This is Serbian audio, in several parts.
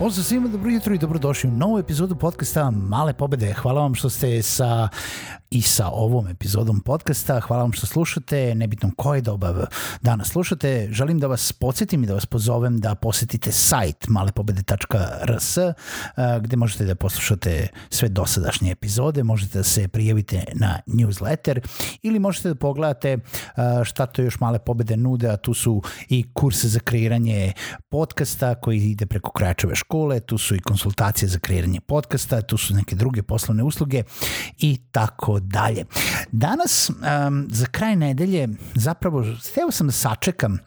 Pozdrav svima, dobro jutro i dobrodošli u novu epizodu podcasta Male pobede. Hvala vam što ste sa i sa ovom epizodom podcasta. Hvala vam što slušate, nebitno koje doba danas slušate. Želim da vas podsjetim i da vas pozovem da posetite sajt malepobede.rs gde možete da poslušate sve dosadašnje epizode, možete da se prijavite na newsletter ili možete da pogledate šta to još Male pobede nude, a tu su i kurse za kreiranje podcasta koji ide preko Kračeve škole, tu su i konsultacije za kreiranje podcasta, tu su neke druge poslovne usluge i tako dalje. Danas, um, za kraj nedelje, zapravo, steo sam da sačekam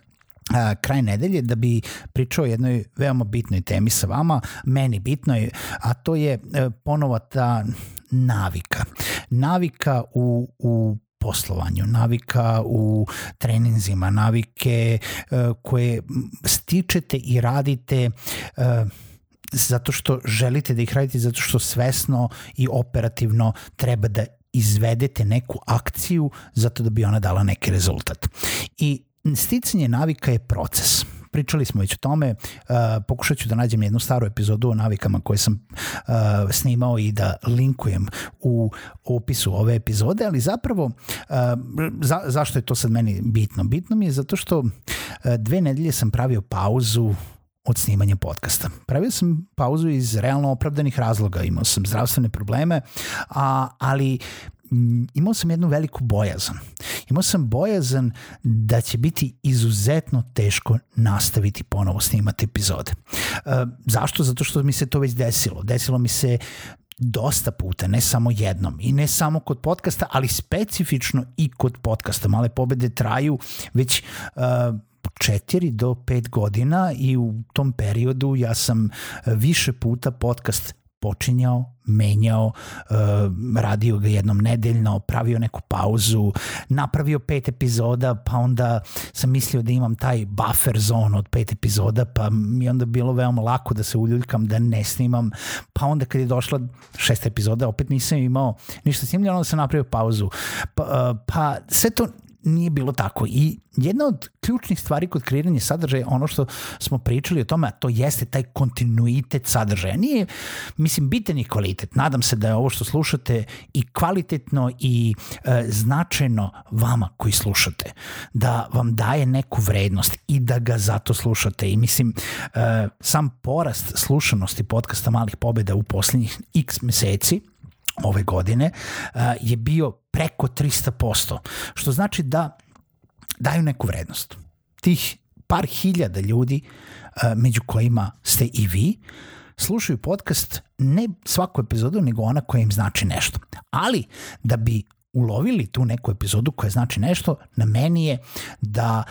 kraj nedelje da bi pričao o jednoj veoma bitnoj temi sa vama, meni bitnoj, a to je e, ponovo ta navika. Navika u, u poslovanju, navika u treninzima, navike uh, koje stičete i radite uh, zato što želite da ih radite, zato što svesno i operativno treba da izvedete neku akciju zato da bi ona dala neki rezultat. I sticanje navika je proces pričali smo već o tome, uh, pokušat ću da nađem jednu staru epizodu o navikama koje sam uh, snimao i da linkujem u opisu ove epizode, ali zapravo uh, za, zašto je to sad meni bitno? Bitno mi je zato što uh, dve nedelje sam pravio pauzu od snimanja podcasta. Pravio sam pauzu iz realno opravdanih razloga, imao sam zdravstvene probleme, a, ali imao sam jednu veliku bojazan. Imao sam bojazan da će biti izuzetno teško nastaviti ponovo snimati epizode. E, zašto? Zato što mi se to već desilo. Desilo mi se dosta puta, ne samo jednom i ne samo kod podcasta, ali specifično i kod podcasta. Male pobede traju već uh, 4 do 5 godina i u tom periodu ja sam više puta podcast počinjao, menjao, uh, radio ga jednom nedeljno, pravio neku pauzu, napravio pet epizoda, pa onda sam mislio da imam taj buffer zone od pet epizoda, pa mi onda bilo veoma lako da se uljuljkam, da ne snimam, pa onda kad je došla šesta epizoda, opet nisam imao ništa snimljeno, onda sam napravio pauzu. Pa, uh, pa sve to nije bilo tako. I jedna od ključnih stvari kod kreiranja sadržaja, ono što smo pričali o tome, a to jeste taj kontinuitet sadržaja. Nije, mislim, bitan je kvalitet. Nadam se da je ovo što slušate i kvalitetno i e, značajno vama koji slušate. Da vam daje neku vrednost i da ga zato slušate. I mislim, e, sam porast slušanosti podcasta Malih pobeda u poslednjih x meseci ove godine uh, je bio preko 300%, što znači da daju neku vrednost. Tih par hiljada ljudi, uh, među kojima ste i vi, slušaju podcast ne svaku epizodu, nego ona koja im znači nešto. Ali, da bi ulovili tu neku epizodu koja znači nešto, na meni je da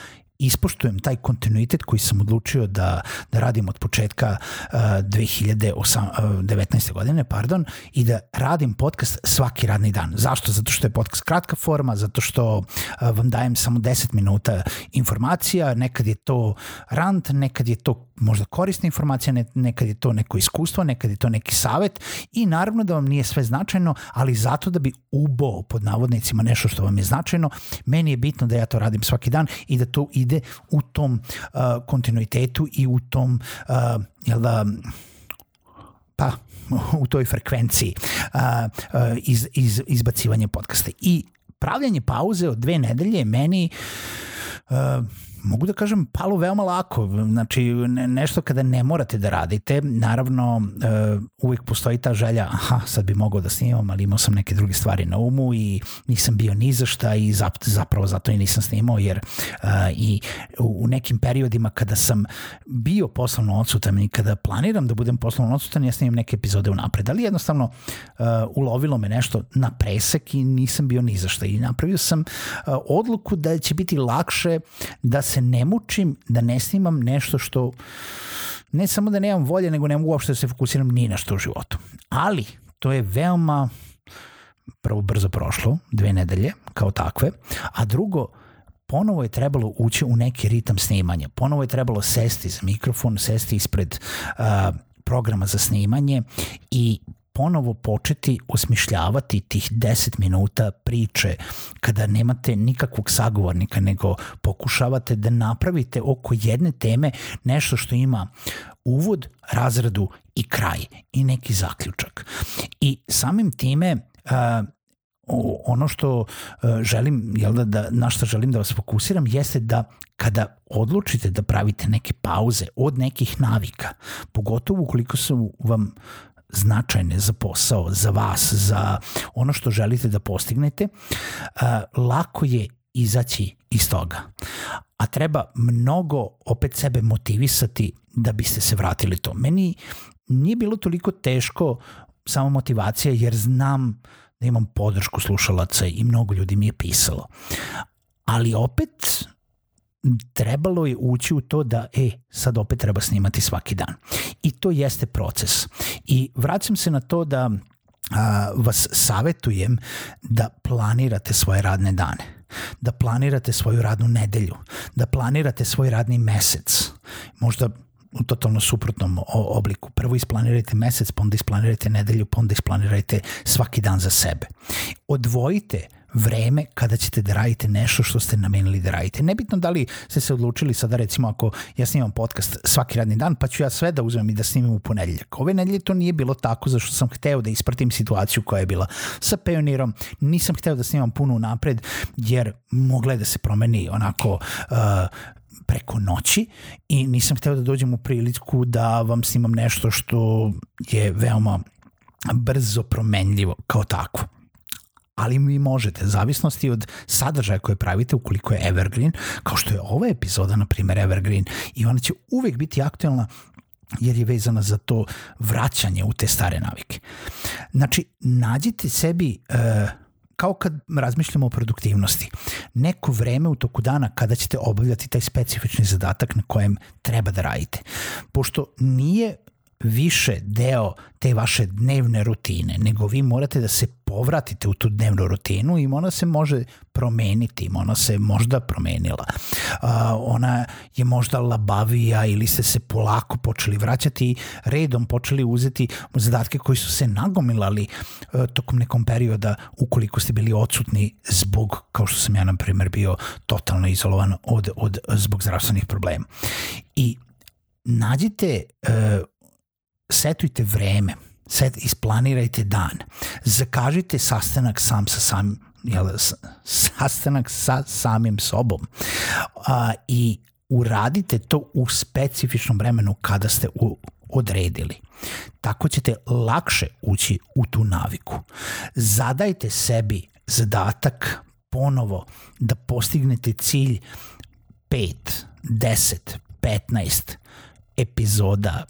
ispoštujem taj kontinuitet koji sam odlučio da, da radim od početka uh, 2019. godine pardon, i da radim podcast svaki radni dan. Zašto? Zato što je podcast kratka forma, zato što uh, vam dajem samo 10 minuta informacija, nekad je to rant, nekad je to možda korisna informacija, ne, nekad je to neko iskustvo, nekad je to neki savet i naravno da vam nije sve značajno, ali zato da bi ubao pod navodnicima nešto što vam je značajno, meni je bitno da ja to radim svaki dan i da to ide u tom uh, kontinuitetu i u tom, uh, jel da, pa, u toj frekvenciji uh, uh, iz, iz, izbacivanja podcasta. I pravljanje pauze od dve nedelje meni uh, mogu da kažem, palo veoma lako. Znači, ne, nešto kada ne morate da radite, naravno, uh, uvijek postoji ta želja, aha, sad bi mogao da snimam, ali imao sam neke druge stvari na umu i nisam bio ni za šta i zapravo zato i nisam snimao, jer uh, i u, nekim periodima kada sam bio poslovno odsutan i kada planiram da budem poslovno odsutan, ja snimam neke epizode unapred, ali jednostavno uh, ulovilo me nešto na presek i nisam bio ni za šta i napravio sam uh, odluku da će biti lakše da se ne mučim, da ne snimam nešto što ne samo da nemam volje, nego ne mogu uopšte da se fokusiram ni na što u životu. Ali to je veoma prvo brzo prošlo, dve nedelje kao takve, a drugo, ponovo je trebalo ući u neki ritam snimanja. Ponovo je trebalo sesti za mikrofon, sesti ispred uh, programa za snimanje i ponovo početi osmišljavati tih 10 minuta priče kada nemate nikakvog sagovornika, nego pokušavate da napravite oko jedne teme nešto što ima uvod, razradu i kraj i neki zaključak. I samim time uh, ono što uh, želim, jel da, da, na što želim da vas fokusiram jeste da kada odlučite da pravite neke pauze od nekih navika, pogotovo ukoliko su vam značajne za posao, za vas, za ono što želite da postignete, lako je izaći iz toga. A treba mnogo opet sebe motivisati da biste se vratili to. Meni nije bilo toliko teško samo motivacija jer znam da imam podršku slušalaca i mnogo ljudi mi je pisalo. Ali opet trebalo je ući u to da, e, sad opet treba snimati svaki dan. I to jeste proces. I vraćam se na to da a, vas savetujem da planirate svoje radne dane da planirate svoju radnu nedelju, da planirate svoj radni mesec, možda u totalno suprotnom obliku. Prvo isplanirajte mesec, pa onda isplanirajte nedelju, pa onda isplanirajte svaki dan za sebe. Odvojite vreme kada ćete da radite nešto što ste namenili da radite. Nebitno da li ste se odlučili sada recimo ako ja snimam podcast svaki radni dan pa ću ja sve da uzmem i da snimim u ponedeljak. Ove nedelje to nije bilo tako zašto sam hteo da ispratim situaciju koja je bila sa Pionirom. Nisam hteo da snimam puno napred jer mogla je da se promeni onako uh, preko noći i nisam hteo da dođem u priliku da vam snimam nešto što je veoma brzo promenljivo kao takvo ali vi možete, zavisnosti od sadržaja koje pravite, ukoliko je evergreen, kao što je ova epizoda, na primjer, evergreen, i ona će uvek biti aktuelna jer je vezana za to vraćanje u te stare navike. Znači, nađite sebi uh, kao kad razmišljamo o produktivnosti, neko vreme u toku dana kada ćete obavljati taj specifični zadatak na kojem treba da radite. Pošto nije više deo te vaše dnevne rutine, nego vi morate da se povratite u tu dnevnu rutinu i ona se može promeniti, ona se možda promenila. Ona je možda labavija ili ste se polako počeli vraćati i redom počeli uzeti zadatke koji su se nagomilali uh, tokom nekom perioda ukoliko ste bili odsutni zbog, kao što sam ja na primer bio totalno izolovan od, od, zbog zdravstvenih problema. I nađite uh, setujte vreme, set, isplanirajte dan, zakažite sastanak sam sa samim jel, sastanak sa samim sobom a, i uradite to u specifičnom vremenu kada ste u, odredili. Tako ćete lakše ući u tu naviku. Zadajte sebi zadatak ponovo da postignete cilj 5, 10, 15, epizoda,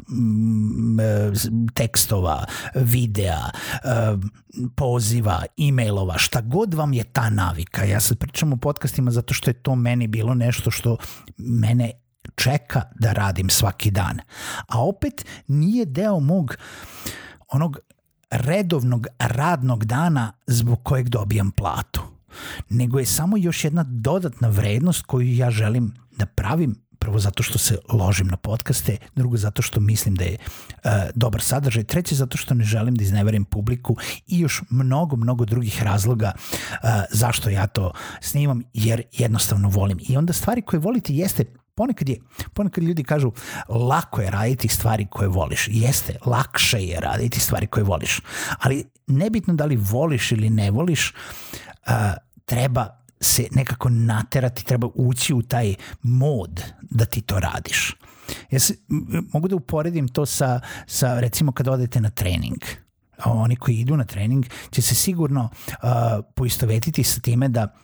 tekstova, videa, poziva, e-mailova, šta god vam je ta navika. Ja sad pričam o podcastima zato što je to meni bilo nešto što mene čeka da radim svaki dan. A opet nije deo mog onog redovnog radnog dana zbog kojeg dobijam platu nego je samo još jedna dodatna vrednost koju ja želim da pravim prvo zato što se ložim na podcaste, drugo zato što mislim da je uh, dobar sadržaj, treće zato što ne želim da izneverim publiku i još mnogo, mnogo drugih razloga uh, zašto ja to snimam, jer jednostavno volim. I onda stvari koje volite jeste ponekad je, ponekad ljudi kažu lako je raditi stvari koje voliš. Jeste, lakše je raditi stvari koje voliš. Ali nebitno da li voliš ili ne voliš, uh, treba se nekako naterati, treba ući u taj mod da ti to radiš. Ja se, mogu da uporedim to sa, sa recimo kada odete na trening oni koji idu na trening će se sigurno uh, poistovetiti sa time da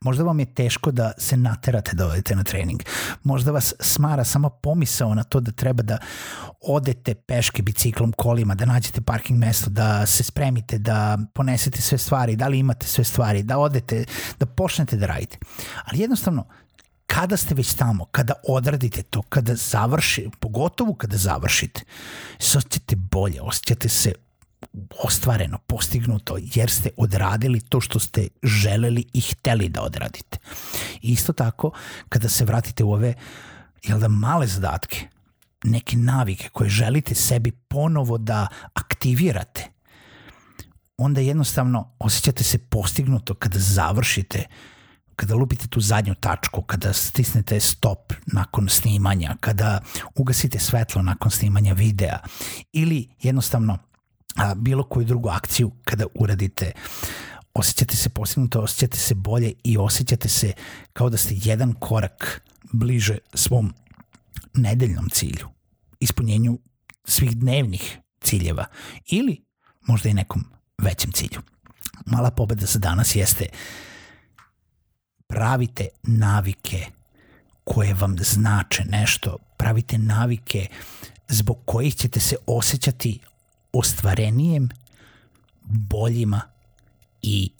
Možda vam je teško da se naterate da odete na trening. Možda vas smara sama pomisao na to da treba da odete peške biciklom, kolima, da nađete parking mesto, da se spremite, da ponesete sve stvari, da li imate sve stvari, da odete, da počnete da radite. Ali jednostavno, kada ste već tamo, kada odradite to, kada završi, pogotovo kada završite, se osjećate bolje, osjećate se ostvareno, postignuto, jer ste odradili to što ste želeli i hteli da odradite. I isto tako, kada se vratite u ove jel da, male zadatke, neke navike koje želite sebi ponovo da aktivirate, onda jednostavno osjećate se postignuto kada završite kada lupite tu zadnju tačku, kada stisnete stop nakon snimanja, kada ugasite svetlo nakon snimanja videa ili jednostavno a, bilo koju drugu akciju kada uradite osjećate se postignuto, osjećate se bolje i osjećate se kao da ste jedan korak bliže svom nedeljnom cilju, ispunjenju svih dnevnih ciljeva ili možda i nekom većem cilju. Mala pobeda za danas jeste pravite navike koje vam znače nešto, pravite navike zbog kojih ćete se osjećati ostvarenijem, boljima i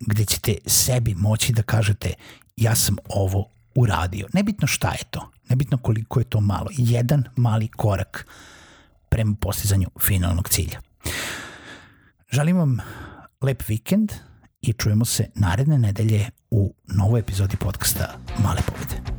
gde ćete sebi moći da kažete ja sam ovo uradio. Nebitno šta je to, nebitno koliko je to malo. Jedan mali korak prema postizanju finalnog cilja. Želim vam lep vikend i čujemo se naredne nedelje u novoj epizodi podcasta Male pobede.